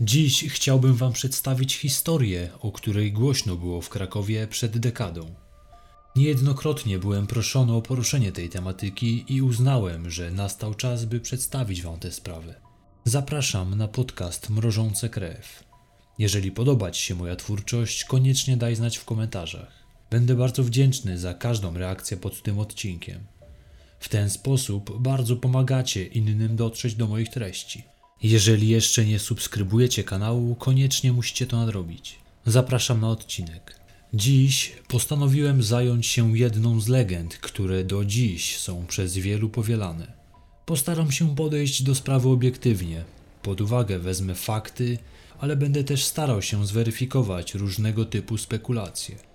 Dziś chciałbym Wam przedstawić historię, o której głośno było w Krakowie przed dekadą. Niejednokrotnie byłem proszony o poruszenie tej tematyki i uznałem, że nastał czas, by przedstawić Wam tę sprawę. Zapraszam na podcast Mrożące Krew. Jeżeli podoba Ci się moja twórczość, koniecznie daj znać w komentarzach. Będę bardzo wdzięczny za każdą reakcję pod tym odcinkiem. W ten sposób bardzo pomagacie innym dotrzeć do moich treści. Jeżeli jeszcze nie subskrybujecie kanału, koniecznie musicie to nadrobić. Zapraszam na odcinek. Dziś postanowiłem zająć się jedną z legend, które do dziś są przez wielu powielane. Postaram się podejść do sprawy obiektywnie. Pod uwagę wezmę fakty, ale będę też starał się zweryfikować różnego typu spekulacje.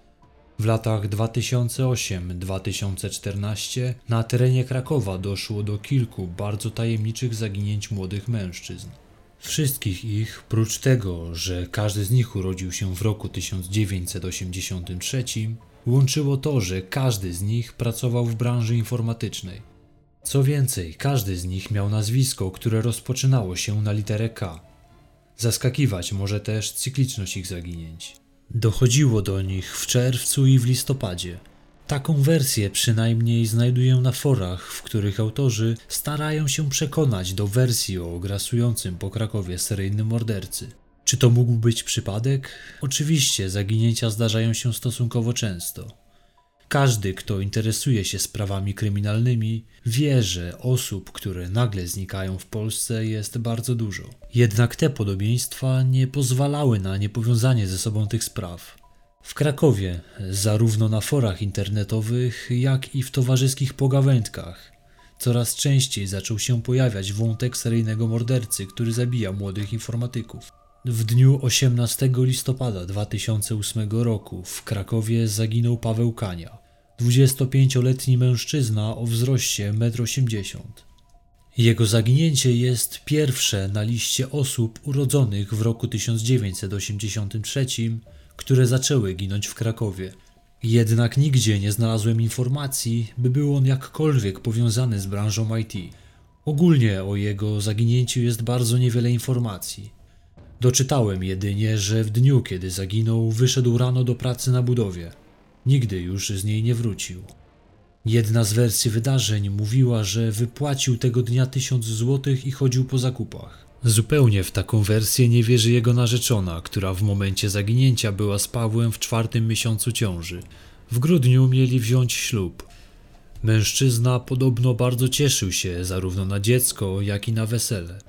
W latach 2008-2014 na terenie Krakowa doszło do kilku bardzo tajemniczych zaginięć młodych mężczyzn. Wszystkich ich, prócz tego, że każdy z nich urodził się w roku 1983, łączyło to, że każdy z nich pracował w branży informatycznej. Co więcej, każdy z nich miał nazwisko, które rozpoczynało się na literę K. Zaskakiwać może też cykliczność ich zaginięć. Dochodziło do nich w czerwcu i w listopadzie. Taką wersję przynajmniej znajduję na forach, w których autorzy starają się przekonać do wersji o grasującym po Krakowie seryjnym mordercy. Czy to mógł być przypadek? Oczywiście, zaginięcia zdarzają się stosunkowo często. Każdy, kto interesuje się sprawami kryminalnymi, wie, że osób, które nagle znikają w Polsce jest bardzo dużo. Jednak te podobieństwa nie pozwalały na niepowiązanie ze sobą tych spraw. W Krakowie, zarówno na forach internetowych, jak i w towarzyskich pogawędkach, coraz częściej zaczął się pojawiać wątek seryjnego mordercy, który zabija młodych informatyków. W dniu 18 listopada 2008 roku w Krakowie zaginął Paweł Kania, 25-letni mężczyzna o wzroście 1,80 m. Jego zaginięcie jest pierwsze na liście osób urodzonych w roku 1983, które zaczęły ginąć w Krakowie. Jednak nigdzie nie znalazłem informacji, by był on jakkolwiek powiązany z branżą IT. Ogólnie o jego zaginięciu jest bardzo niewiele informacji. Doczytałem jedynie, że w dniu, kiedy zaginął, wyszedł rano do pracy na budowie. Nigdy już z niej nie wrócił. Jedna z wersji wydarzeń mówiła, że wypłacił tego dnia tysiąc złotych i chodził po zakupach. Zupełnie w taką wersję nie wierzy jego narzeczona, która w momencie zaginięcia była z Pawłem w czwartym miesiącu ciąży. W grudniu mieli wziąć ślub. Mężczyzna podobno bardzo cieszył się zarówno na dziecko, jak i na wesele.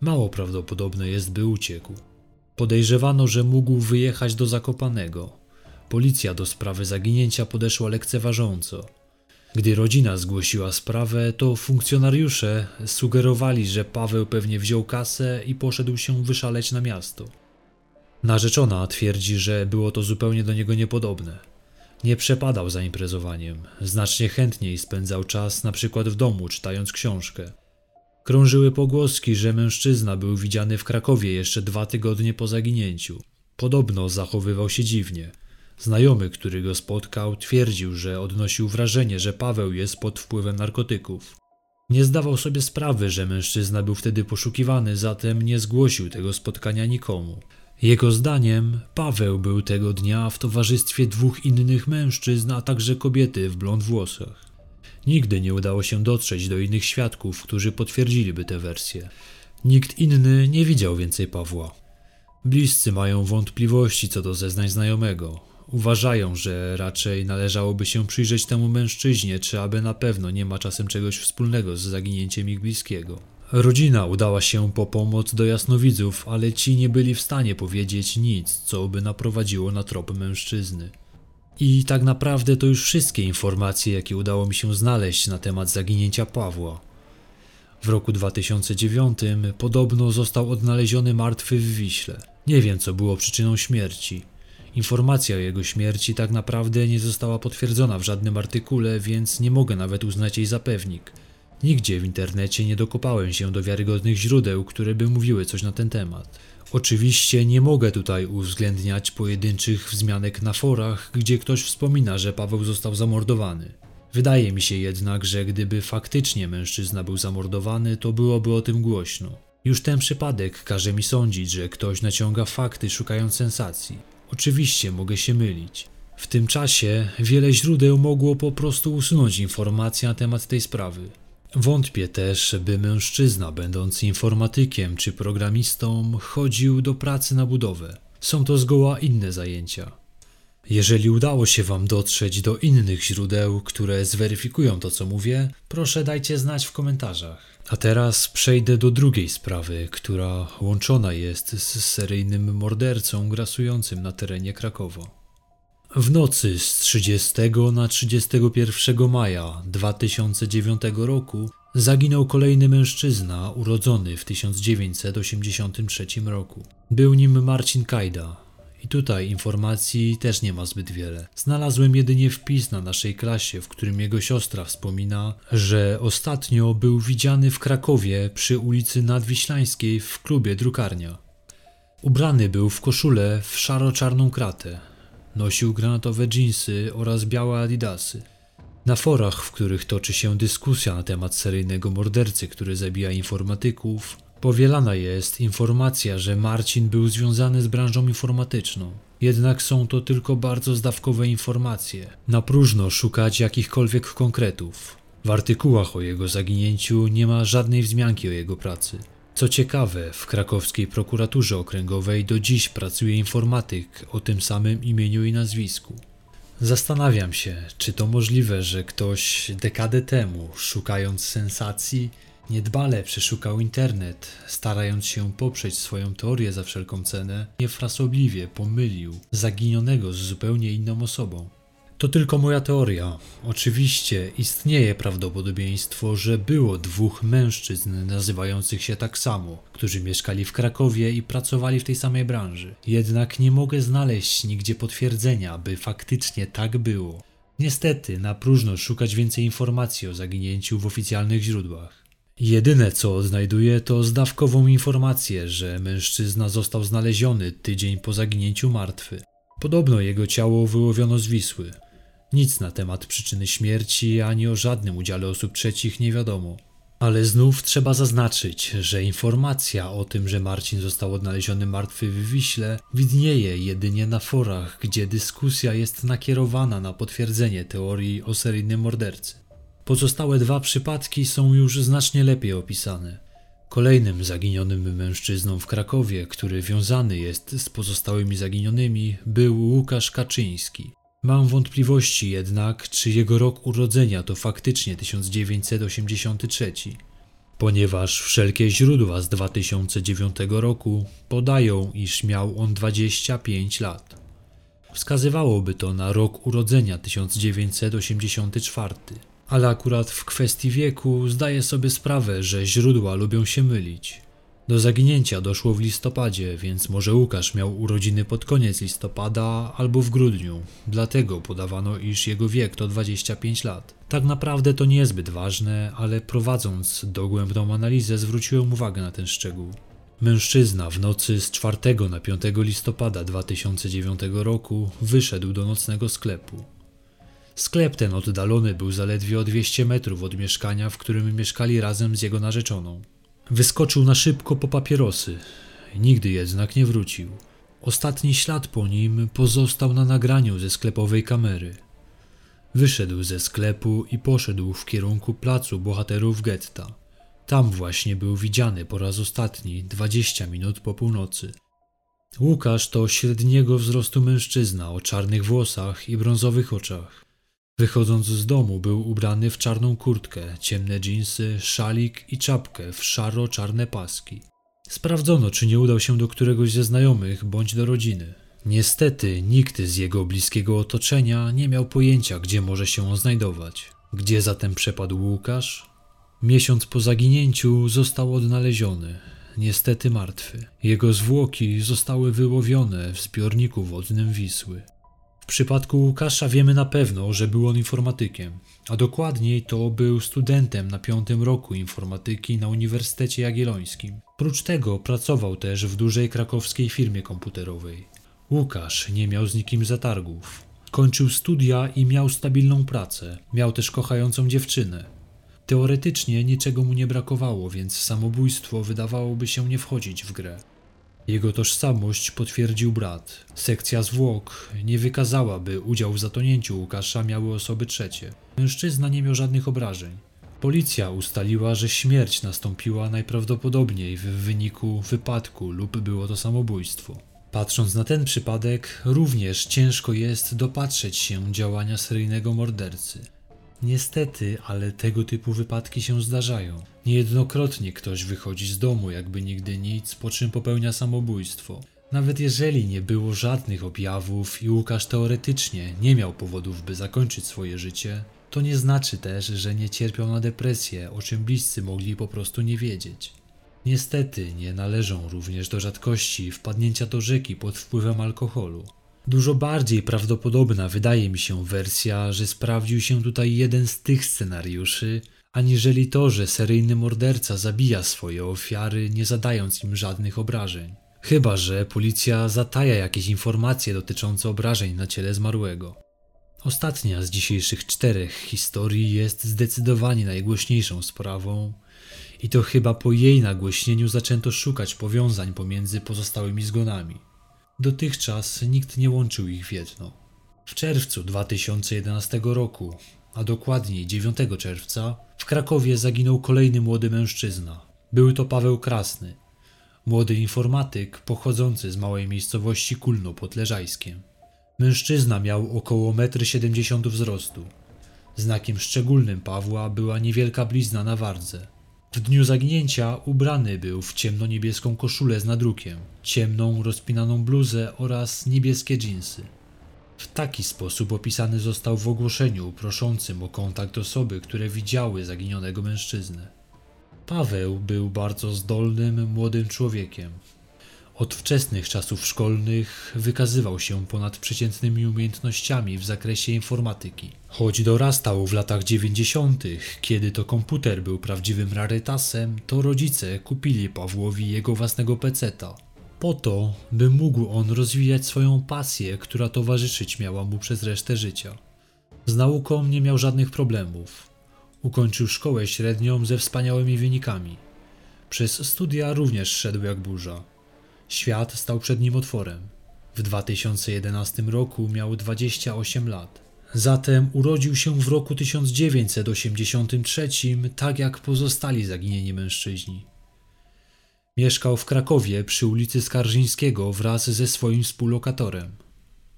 Mało prawdopodobne jest, by uciekł. Podejrzewano, że mógł wyjechać do Zakopanego. Policja do sprawy zaginięcia podeszła lekceważąco. Gdy rodzina zgłosiła sprawę, to funkcjonariusze sugerowali, że Paweł pewnie wziął kasę i poszedł się wyszaleć na miasto. Narzeczona twierdzi, że było to zupełnie do niego niepodobne. Nie przepadał za imprezowaniem, znacznie chętniej spędzał czas na przykład w domu, czytając książkę. Krążyły pogłoski, że mężczyzna był widziany w Krakowie jeszcze dwa tygodnie po zaginięciu. Podobno zachowywał się dziwnie – Znajomy, który go spotkał, twierdził, że odnosił wrażenie, że Paweł jest pod wpływem narkotyków. Nie zdawał sobie sprawy, że mężczyzna był wtedy poszukiwany, zatem nie zgłosił tego spotkania nikomu. Jego zdaniem Paweł był tego dnia w towarzystwie dwóch innych mężczyzn, a także kobiety w blond włosach. Nigdy nie udało się dotrzeć do innych świadków, którzy potwierdziliby tę wersję. Nikt inny nie widział więcej Pawła. Bliscy mają wątpliwości co do zeznań znajomego. Uważają, że raczej należałoby się przyjrzeć temu mężczyźnie, czy aby na pewno nie ma czasem czegoś wspólnego z zaginięciem ich bliskiego. Rodzina udała się po pomoc do jasnowidzów, ale ci nie byli w stanie powiedzieć nic, co by naprowadziło na trop mężczyzny. I tak naprawdę to już wszystkie informacje, jakie udało mi się znaleźć na temat zaginięcia Pawła. W roku 2009 podobno został odnaleziony martwy w Wiśle. Nie wiem, co było przyczyną śmierci. Informacja o jego śmierci tak naprawdę nie została potwierdzona w żadnym artykule, więc nie mogę nawet uznać jej za pewnik. Nigdzie w internecie nie dokopałem się do wiarygodnych źródeł, które by mówiły coś na ten temat. Oczywiście nie mogę tutaj uwzględniać pojedynczych wzmianek na forach, gdzie ktoś wspomina, że Paweł został zamordowany. Wydaje mi się jednak, że gdyby faktycznie mężczyzna był zamordowany, to byłoby o tym głośno. Już ten przypadek każe mi sądzić, że ktoś naciąga fakty szukając sensacji. Oczywiście mogę się mylić. W tym czasie wiele źródeł mogło po prostu usunąć informacje na temat tej sprawy. Wątpię też, by mężczyzna będący informatykiem czy programistą chodził do pracy na budowę. Są to zgoła inne zajęcia. Jeżeli udało się Wam dotrzeć do innych źródeł, które zweryfikują to, co mówię, proszę dajcie znać w komentarzach. A teraz przejdę do drugiej sprawy, która łączona jest z seryjnym mordercą grasującym na terenie Krakowa. W nocy z 30 na 31 maja 2009 roku zaginął kolejny mężczyzna urodzony w 1983 roku. Był nim Marcin Kajda. I tutaj informacji też nie ma zbyt wiele. Znalazłem jedynie wpis na naszej klasie, w którym jego siostra wspomina, że ostatnio był widziany w Krakowie przy ulicy Nadwiślańskiej w klubie Drukarnia. Ubrany był w koszulę w szaro-czarną kratę, Nosił granatowe dżinsy oraz białe adidasy. Na forach, w których toczy się dyskusja na temat seryjnego mordercy, który zabija informatyków, powielana jest informacja, że Marcin był związany z branżą informatyczną. Jednak są to tylko bardzo zdawkowe informacje. Na próżno szukać jakichkolwiek konkretów. W artykułach o jego zaginięciu nie ma żadnej wzmianki o jego pracy. Co ciekawe, w krakowskiej prokuraturze okręgowej do dziś pracuje informatyk o tym samym imieniu i nazwisku. Zastanawiam się, czy to możliwe, że ktoś dekadę temu, szukając sensacji, niedbale przeszukał internet, starając się poprzeć swoją teorię za wszelką cenę, niefrasobliwie pomylił zaginionego z zupełnie inną osobą. To tylko moja teoria. Oczywiście istnieje prawdopodobieństwo, że było dwóch mężczyzn nazywających się tak samo, którzy mieszkali w Krakowie i pracowali w tej samej branży. Jednak nie mogę znaleźć nigdzie potwierdzenia, by faktycznie tak było. Niestety, na próżno szukać więcej informacji o zaginięciu w oficjalnych źródłach. Jedyne co odnajduję to zdawkową informację, że mężczyzna został znaleziony tydzień po zaginięciu martwy. Podobno jego ciało wyłowiono z Wisły. Nic na temat przyczyny śmierci ani o żadnym udziale osób trzecich nie wiadomo. Ale znów trzeba zaznaczyć, że informacja o tym, że Marcin został odnaleziony martwy w Wiśle, widnieje jedynie na forach, gdzie dyskusja jest nakierowana na potwierdzenie teorii o seryjnym mordercy. Pozostałe dwa przypadki są już znacznie lepiej opisane. Kolejnym zaginionym mężczyzną w Krakowie, który wiązany jest z pozostałymi zaginionymi, był Łukasz Kaczyński. Mam wątpliwości jednak, czy jego rok urodzenia to faktycznie 1983, ponieważ wszelkie źródła z 2009 roku podają, iż miał on 25 lat. Wskazywałoby to na rok urodzenia 1984, ale akurat w kwestii wieku zdaję sobie sprawę, że źródła lubią się mylić. Do zaginięcia doszło w listopadzie, więc może Łukasz miał urodziny pod koniec listopada albo w grudniu. Dlatego podawano, iż jego wiek to 25 lat. Tak naprawdę to niezbyt ważne, ale prowadząc dogłębną analizę zwróciłem uwagę na ten szczegół. Mężczyzna w nocy z 4 na 5 listopada 2009 roku wyszedł do nocnego sklepu. Sklep ten oddalony był zaledwie o 200 metrów od mieszkania, w którym mieszkali razem z jego narzeczoną. Wyskoczył na szybko po papierosy. Nigdy jednak nie wrócił. Ostatni ślad po nim pozostał na nagraniu ze sklepowej kamery. Wyszedł ze sklepu i poszedł w kierunku placu bohaterów getta. Tam właśnie był widziany po raz ostatni, 20 minut po północy. Łukasz to średniego wzrostu mężczyzna o czarnych włosach i brązowych oczach. Wychodząc z domu był ubrany w czarną kurtkę, ciemne dżinsy, szalik i czapkę w szaro-czarne paski. Sprawdzono, czy nie udał się do któregoś ze znajomych bądź do rodziny. Niestety nikt z jego bliskiego otoczenia nie miał pojęcia, gdzie może się on znajdować. Gdzie zatem przepadł Łukasz? Miesiąc po zaginięciu został odnaleziony, niestety martwy. Jego zwłoki zostały wyłowione w zbiorniku wodnym Wisły. W przypadku Łukasza wiemy na pewno, że był on informatykiem, a dokładniej to był studentem na piątym roku informatyki na Uniwersytecie Jagiellońskim. Prócz tego pracował też w dużej krakowskiej firmie komputerowej. Łukasz nie miał z nikim zatargów. Kończył studia i miał stabilną pracę. Miał też kochającą dziewczynę. Teoretycznie niczego mu nie brakowało, więc samobójstwo wydawałoby się nie wchodzić w grę. Jego tożsamość potwierdził brat. Sekcja zwłok nie wykazała, by udział w zatonięciu Łukasza miały osoby trzecie. Mężczyzna nie miał żadnych obrażeń. Policja ustaliła, że śmierć nastąpiła najprawdopodobniej w wyniku wypadku lub było to samobójstwo. Patrząc na ten przypadek, również ciężko jest dopatrzeć się działania seryjnego mordercy. Niestety, ale tego typu wypadki się zdarzają. Niejednokrotnie ktoś wychodzi z domu, jakby nigdy nic, po czym popełnia samobójstwo. Nawet jeżeli nie było żadnych objawów i Łukasz teoretycznie nie miał powodów, by zakończyć swoje życie, to nie znaczy też, że nie cierpiał na depresję, o czym bliscy mogli po prostu nie wiedzieć. Niestety nie należą również do rzadkości wpadnięcia do rzeki pod wpływem alkoholu. Dużo bardziej prawdopodobna wydaje mi się wersja, że sprawdził się tutaj jeden z tych scenariuszy, aniżeli to, że seryjny morderca zabija swoje ofiary, nie zadając im żadnych obrażeń. Chyba, że policja zataja jakieś informacje dotyczące obrażeń na ciele zmarłego. Ostatnia z dzisiejszych czterech historii jest zdecydowanie najgłośniejszą sprawą, i to chyba po jej nagłośnieniu zaczęto szukać powiązań pomiędzy pozostałymi zgonami. Dotychczas nikt nie łączył ich w jedno. W czerwcu 2011 roku, a dokładniej 9 czerwca, w Krakowie zaginął kolejny młody mężczyzna. Był to Paweł Krasny, młody informatyk pochodzący z małej miejscowości Kulno pod Leżajskiem. Mężczyzna miał około 1,70 m wzrostu. Znakiem szczególnym Pawła była niewielka blizna na wardze. W dniu zaginięcia ubrany był w ciemno-niebieską koszulę z nadrukiem, ciemną, rozpinaną bluzę oraz niebieskie dżinsy. W taki sposób opisany został w ogłoszeniu proszącym o kontakt osoby, które widziały zaginionego mężczyznę. Paweł był bardzo zdolnym, młodym człowiekiem. Od wczesnych czasów szkolnych wykazywał się ponadprzeciętnymi umiejętnościami w zakresie informatyki. Choć dorastał w latach 90., kiedy to komputer był prawdziwym rarytasem, to rodzice kupili Pawłowi jego własnego peceta. Po to, by mógł on rozwijać swoją pasję, która towarzyszyć miała mu przez resztę życia. Z nauką nie miał żadnych problemów. Ukończył szkołę średnią ze wspaniałymi wynikami. Przez studia również szedł jak burza. Świat stał przed nim otworem. W 2011 roku miał 28 lat. Zatem urodził się w roku 1983, tak jak pozostali zaginieni mężczyźni. Mieszkał w Krakowie przy ulicy Skarżyńskiego wraz ze swoim współlokatorem.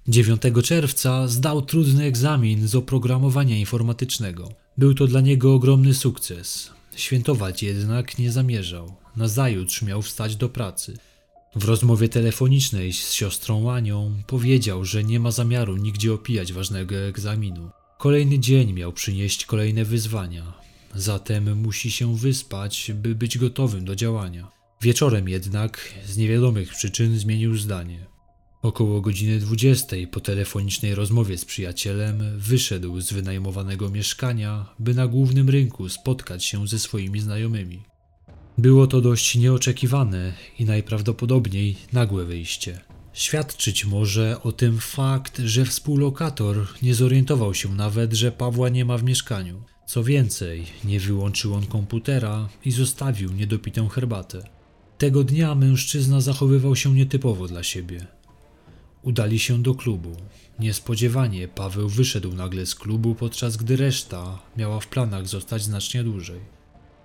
9 czerwca zdał trudny egzamin z oprogramowania informatycznego. Był to dla niego ogromny sukces. Świętować jednak nie zamierzał. Nazajutrz miał wstać do pracy. W rozmowie telefonicznej z siostrą Anią powiedział, że nie ma zamiaru nigdzie opijać ważnego egzaminu. Kolejny dzień miał przynieść kolejne wyzwania, zatem musi się wyspać, by być gotowym do działania. Wieczorem jednak z niewiadomych przyczyn zmienił zdanie. Około godziny 20 po telefonicznej rozmowie z przyjacielem wyszedł z wynajmowanego mieszkania, by na głównym rynku spotkać się ze swoimi znajomymi. Było to dość nieoczekiwane i najprawdopodobniej nagłe wyjście. Świadczyć może o tym fakt, że współlokator nie zorientował się nawet, że Pawła nie ma w mieszkaniu. Co więcej, nie wyłączył on komputera i zostawił niedopitą herbatę. Tego dnia mężczyzna zachowywał się nietypowo dla siebie. Udali się do klubu. Niespodziewanie Paweł wyszedł nagle z klubu, podczas gdy reszta miała w planach zostać znacznie dłużej.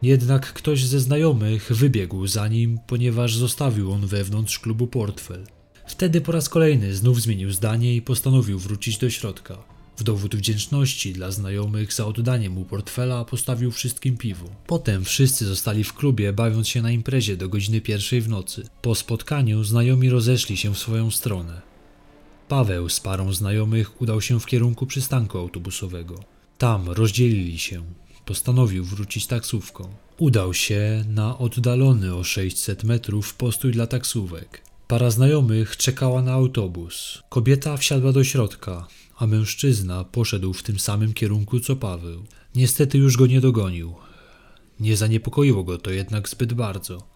Jednak ktoś ze znajomych wybiegł za nim, ponieważ zostawił on wewnątrz klubu portfel. Wtedy po raz kolejny znów zmienił zdanie i postanowił wrócić do środka. W dowód wdzięczności dla znajomych za oddanie mu portfela postawił wszystkim piwo. Potem wszyscy zostali w klubie, bawiąc się na imprezie do godziny pierwszej w nocy. Po spotkaniu znajomi rozeszli się w swoją stronę. Paweł z parą znajomych udał się w kierunku przystanku autobusowego. Tam rozdzielili się. Postanowił wrócić taksówką. Udał się na oddalony o 600 metrów postój dla taksówek. Para znajomych czekała na autobus. Kobieta wsiadła do środka, a mężczyzna poszedł w tym samym kierunku co Paweł. Niestety już go nie dogonił. Nie zaniepokoiło go to jednak zbyt bardzo.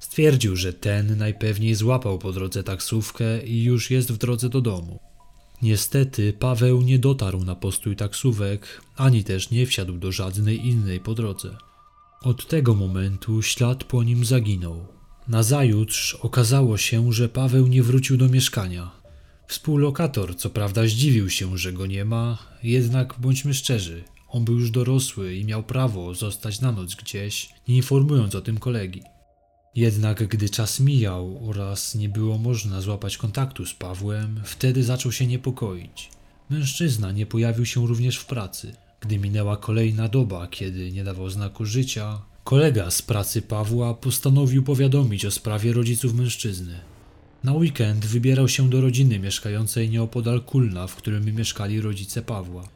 Stwierdził, że ten najpewniej złapał po drodze taksówkę i już jest w drodze do domu. Niestety Paweł nie dotarł na postój taksówek, ani też nie wsiadł do żadnej innej po drodze. Od tego momentu ślad po nim zaginął. Nazajutrz okazało się, że Paweł nie wrócił do mieszkania. Współlokator co prawda zdziwił się, że go nie ma, jednak bądźmy szczerzy, on był już dorosły i miał prawo zostać na noc gdzieś, nie informując o tym kolegi. Jednak gdy czas mijał oraz nie było można złapać kontaktu z Pawłem, wtedy zaczął się niepokoić. Mężczyzna nie pojawił się również w pracy. Gdy minęła kolejna doba, kiedy nie dawał znaku życia, kolega z pracy Pawła postanowił powiadomić o sprawie rodziców mężczyzny. Na weekend wybierał się do rodziny mieszkającej nieopodal Kulna, w którym mieszkali rodzice Pawła.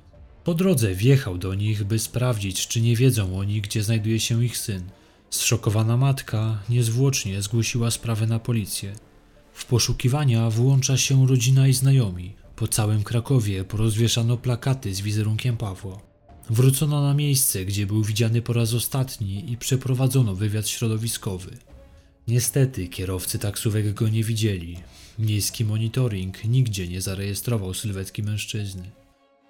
Po drodze wjechał do nich, by sprawdzić, czy nie wiedzą oni, gdzie znajduje się ich syn. Zszokowana matka niezwłocznie zgłosiła sprawę na policję. W poszukiwania włącza się rodzina i znajomi. Po całym Krakowie porozwieszano plakaty z wizerunkiem Pawła. Wrócono na miejsce, gdzie był widziany po raz ostatni i przeprowadzono wywiad środowiskowy. Niestety kierowcy taksówek go nie widzieli. Miejski monitoring nigdzie nie zarejestrował sylwetki mężczyzny.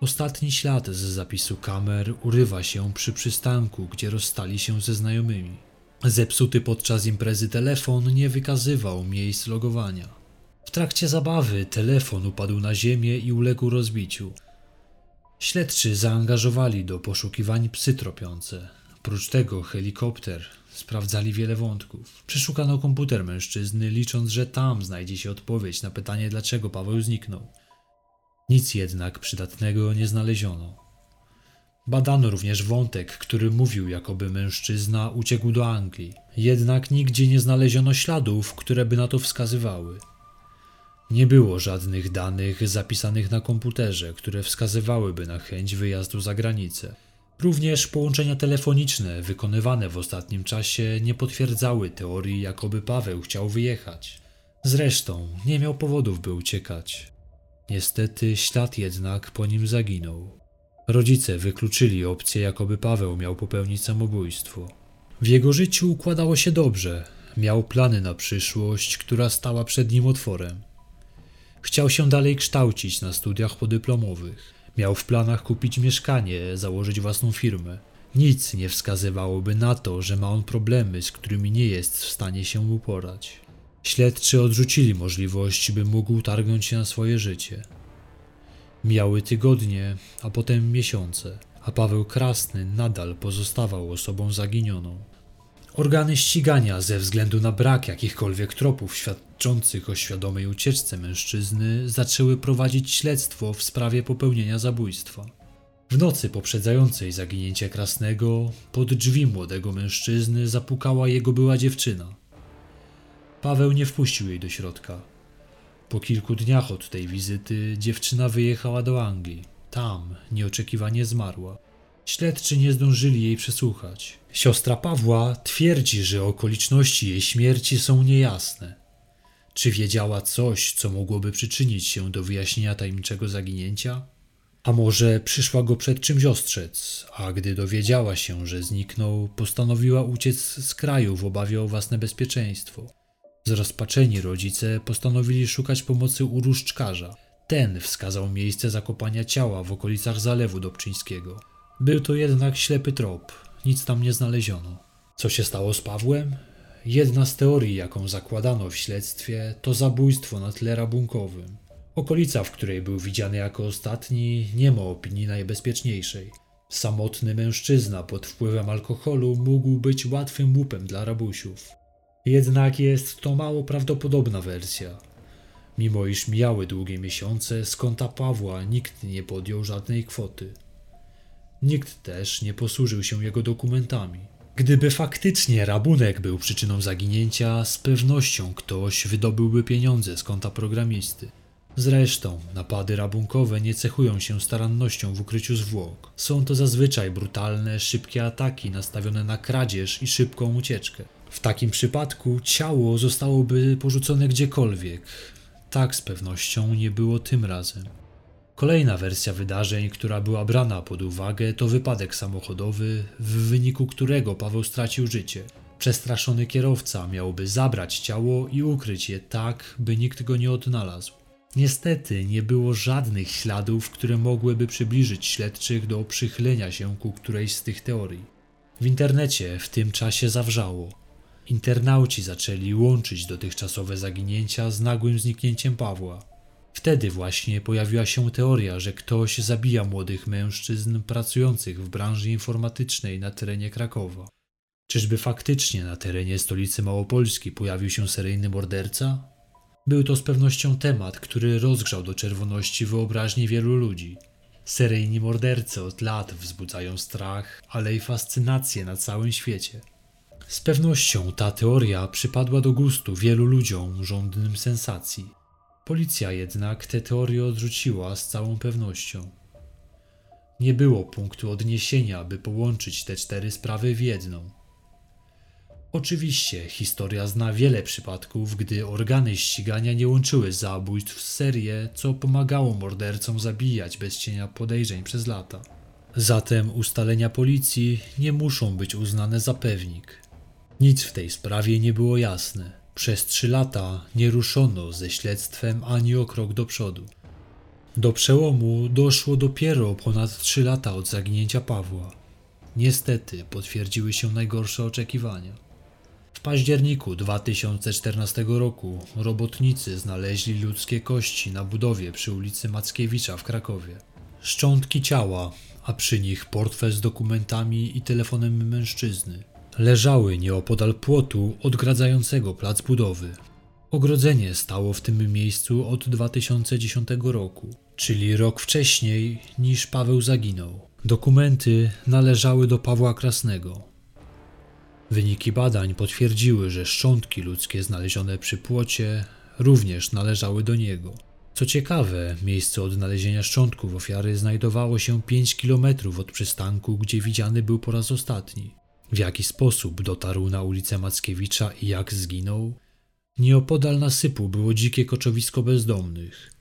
Ostatni ślad z zapisu kamer urywa się przy przystanku, gdzie rozstali się ze znajomymi. Zepsuty podczas imprezy telefon nie wykazywał miejsc logowania. W trakcie zabawy telefon upadł na ziemię i uległ rozbiciu. Śledczy zaangażowali do poszukiwań psy tropiące. Oprócz tego helikopter sprawdzali wiele wątków. Przeszukano komputer mężczyzny, licząc, że tam znajdzie się odpowiedź na pytanie, dlaczego Paweł zniknął. Nic jednak przydatnego nie znaleziono. Badano również wątek, który mówił, jakoby mężczyzna uciekł do Anglii. Jednak nigdzie nie znaleziono śladów, które by na to wskazywały. Nie było żadnych danych zapisanych na komputerze, które wskazywałyby na chęć wyjazdu za granicę. Również połączenia telefoniczne wykonywane w ostatnim czasie nie potwierdzały teorii, jakoby Paweł chciał wyjechać. Zresztą nie miał powodów, by uciekać. Niestety ślad jednak po nim zaginął. Rodzice wykluczyli opcję, jakoby Paweł miał popełnić samobójstwo. W jego życiu układało się dobrze. Miał plany na przyszłość, która stała przed nim otworem. Chciał się dalej kształcić na studiach podyplomowych. Miał w planach kupić mieszkanie, założyć własną firmę. Nic nie wskazywałoby na to, że ma on problemy, z którymi nie jest w stanie się uporać. Śledczy odrzucili możliwość, by mógł targnąć się na swoje życie. Miały tygodnie, a potem miesiące, a Paweł Krasny nadal pozostawał osobą zaginioną. Organy ścigania ze względu na brak jakichkolwiek tropów świadczących o świadomej ucieczce mężczyzny zaczęły prowadzić śledztwo w sprawie popełnienia zabójstwa. W nocy poprzedzającej zaginięcie Krasnego pod drzwi młodego mężczyzny zapukała jego była dziewczyna. Paweł nie wpuścił jej do środka. Po kilku dniach od tej wizyty dziewczyna wyjechała do Anglii. Tam nieoczekiwanie zmarła. Śledczy nie zdążyli jej przesłuchać. Siostra Pawła twierdzi, że okoliczności jej śmierci są niejasne. Czy wiedziała coś, co mogłoby przyczynić się do wyjaśnienia tajemniczego zaginięcia? A może przyszła go przed czymś ostrzec, a gdy dowiedziała się, że zniknął, postanowiła uciec z kraju w obawie o własne bezpieczeństwo. Zrozpaczeni rodzice postanowili szukać pomocy u różdżkarza. Ten wskazał miejsce zakopania ciała w okolicach Zalewu Dobczyńskiego. Był to jednak ślepy trop, nic tam nie znaleziono. Co się stało z Pawłem? Jedna z teorii, jaką zakładano w śledztwie, to zabójstwo na tle rabunkowym. Okolica, w której był widziany jako ostatni, nie ma opinii najbezpieczniejszej. Samotny mężczyzna pod wpływem alkoholu mógł być łatwym łupem dla rabusiów. Jednak jest to mało prawdopodobna wersja. Mimo iż mijały długie miesiące, z konta Pawła nikt nie podjął żadnej kwoty. Nikt też nie posłużył się jego dokumentami. Gdyby faktycznie rabunek był przyczyną zaginięcia, z pewnością ktoś wydobyłby pieniądze z konta programisty. Zresztą napady rabunkowe nie cechują się starannością w ukryciu zwłok. Są to zazwyczaj brutalne, szybkie ataki nastawione na kradzież i szybką ucieczkę. W takim przypadku ciało zostałoby porzucone gdziekolwiek. Tak z pewnością nie było tym razem. Kolejna wersja wydarzeń, która była brana pod uwagę, to wypadek samochodowy, w wyniku którego Paweł stracił życie. Przestraszony kierowca miałby zabrać ciało i ukryć je tak, by nikt go nie odnalazł. Niestety nie było żadnych śladów, które mogłyby przybliżyć śledczych do przychylenia się ku którejś z tych teorii. W internecie w tym czasie zawrzało. Internauci zaczęli łączyć dotychczasowe zaginięcia z nagłym zniknięciem Pawła. Wtedy właśnie pojawiła się teoria, że ktoś zabija młodych mężczyzn pracujących w branży informatycznej na terenie Krakowa. Czyżby faktycznie na terenie stolicy Małopolski pojawił się seryjny morderca? Był to z pewnością temat, który rozgrzał do czerwoności wyobraźni wielu ludzi. Seryjni mordercy od lat wzbudzają strach, ale i fascynację na całym świecie. Z pewnością ta teoria przypadła do gustu wielu ludziom żądnym sensacji. Policja jednak tę teorię odrzuciła z całą pewnością. Nie było punktu odniesienia, by połączyć te cztery sprawy w jedną. Oczywiście historia zna wiele przypadków, gdy organy ścigania nie łączyły zabójstw z serię, co pomagało mordercom zabijać bez cienia podejrzeń przez lata. Zatem ustalenia policji nie muszą być uznane za pewnik. Nic w tej sprawie nie było jasne. Przez trzy lata nie ruszono ze śledztwem ani o krok do przodu. Do przełomu doszło dopiero ponad trzy lata od zaginięcia Pawła. Niestety potwierdziły się najgorsze oczekiwania. W październiku 2014 roku robotnicy znaleźli ludzkie kości na budowie przy ulicy Mackiewicza w Krakowie. Szczątki ciała, a przy nich portfel z dokumentami i telefonem mężczyzny. Leżały nieopodal płotu odgradzającego plac budowy. Ogrodzenie stało w tym miejscu od 2010 roku, czyli rok wcześniej niż Paweł zaginął. Dokumenty należały do Pawła Krasnego, Wyniki badań potwierdziły, że szczątki ludzkie znalezione przy płocie również należały do niego. Co ciekawe, miejsce odnalezienia szczątków ofiary znajdowało się 5 km od przystanku, gdzie widziany był po raz ostatni. W jaki sposób dotarł na ulicę Mackiewicza i jak zginął? Nieopodal nasypu było dzikie koczowisko bezdomnych.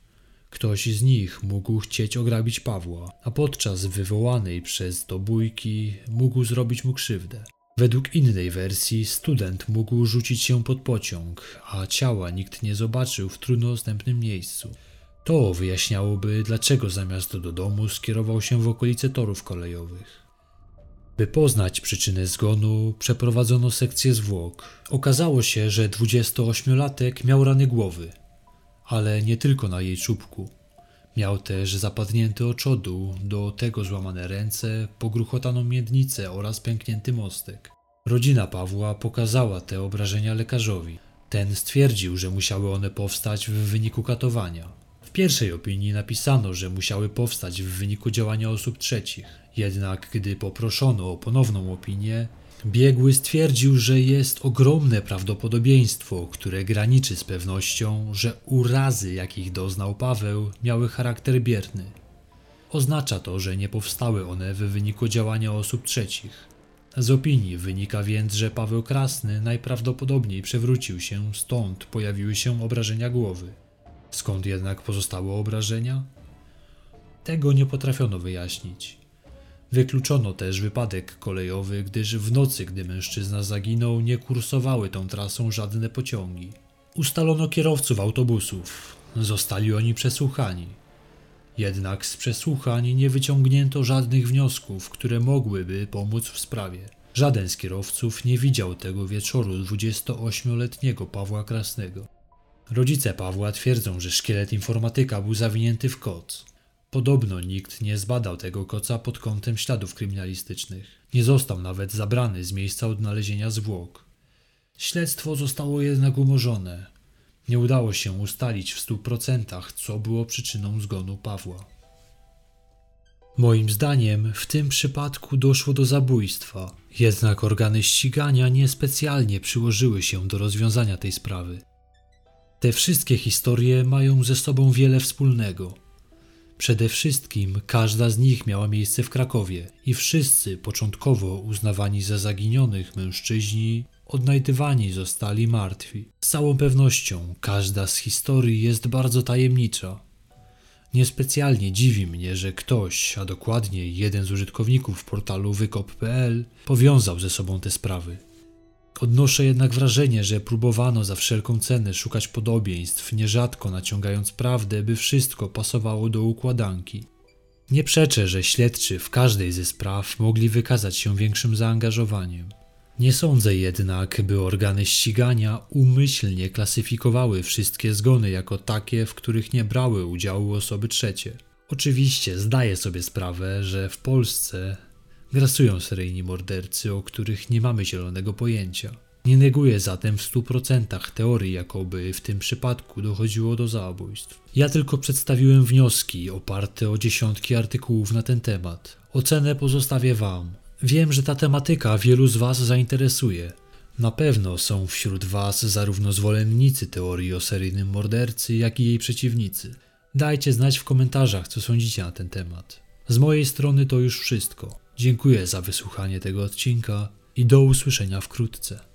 Ktoś z nich mógł chcieć ograbić Pawła, a podczas wywołanej przez to bójki mógł zrobić mu krzywdę. Według innej wersji student mógł rzucić się pod pociąg, a ciała nikt nie zobaczył w trudno dostępnym miejscu. To wyjaśniałoby, dlaczego zamiast do domu skierował się w okolice torów kolejowych. By poznać przyczynę zgonu, przeprowadzono sekcję zwłok. Okazało się, że 28-latek miał rany głowy, ale nie tylko na jej czubku. Miał też zapadnięty oczodół, do tego złamane ręce, pogruchotaną miednicę oraz pęknięty mostek. Rodzina Pawła pokazała te obrażenia lekarzowi. Ten stwierdził, że musiały one powstać w wyniku katowania. W pierwszej opinii napisano, że musiały powstać w wyniku działania osób trzecich. Jednak gdy poproszono o ponowną opinię, Biegły stwierdził, że jest ogromne prawdopodobieństwo, które graniczy z pewnością, że urazy, jakich doznał Paweł, miały charakter bierny. Oznacza to, że nie powstały one w wyniku działania osób trzecich. Z opinii wynika więc, że Paweł Krasny najprawdopodobniej przewrócił się, stąd pojawiły się obrażenia głowy. Skąd jednak pozostały obrażenia? Tego nie potrafiono wyjaśnić. Wykluczono też wypadek kolejowy, gdyż w nocy, gdy mężczyzna zaginął, nie kursowały tą trasą żadne pociągi. Ustalono kierowców autobusów. Zostali oni przesłuchani. Jednak z przesłuchań nie wyciągnięto żadnych wniosków, które mogłyby pomóc w sprawie. Żaden z kierowców nie widział tego wieczoru 28-letniego Pawła Krasnego. Rodzice Pawła twierdzą, że szkielet informatyka był zawinięty w koc. Podobno nikt nie zbadał tego koca pod kątem śladów kryminalistycznych. Nie został nawet zabrany z miejsca odnalezienia zwłok. Śledztwo zostało jednak umorzone. Nie udało się ustalić w stu procentach, co było przyczyną zgonu Pawła. Moim zdaniem w tym przypadku doszło do zabójstwa, jednak organy ścigania niespecjalnie przyłożyły się do rozwiązania tej sprawy. Te wszystkie historie mają ze sobą wiele wspólnego. Przede wszystkim każda z nich miała miejsce w Krakowie i wszyscy początkowo uznawani za zaginionych mężczyźni odnajdywani zostali martwi. Z całą pewnością każda z historii jest bardzo tajemnicza. Niespecjalnie dziwi mnie, że ktoś, a dokładniej jeden z użytkowników portalu wykop.pl powiązał ze sobą te sprawy. Odnoszę jednak wrażenie, że próbowano za wszelką cenę szukać podobieństw, nierzadko naciągając prawdę, by wszystko pasowało do układanki. Nie przeczę, że śledczy w każdej ze spraw mogli wykazać się większym zaangażowaniem. Nie sądzę jednak, by organy ścigania umyślnie klasyfikowały wszystkie zgony jako takie, w których nie brały udziału osoby trzecie. Oczywiście zdaję sobie sprawę, że w Polsce grasują seryjni mordercy, o których nie mamy zielonego pojęcia. Nie neguję zatem w stu procentach teorii, jakoby w tym przypadku dochodziło do zabójstw. Ja tylko przedstawiłem wnioski oparte o dziesiątki artykułów na ten temat. Ocenę pozostawię Wam. Wiem, że ta tematyka wielu z Was zainteresuje. Na pewno są wśród Was zarówno zwolennicy teorii o seryjnym mordercy, jak i jej przeciwnicy. Dajcie znać w komentarzach, co sądzicie na ten temat. Z mojej strony to już wszystko. Dziękuję za wysłuchanie tego odcinka i do usłyszenia wkrótce.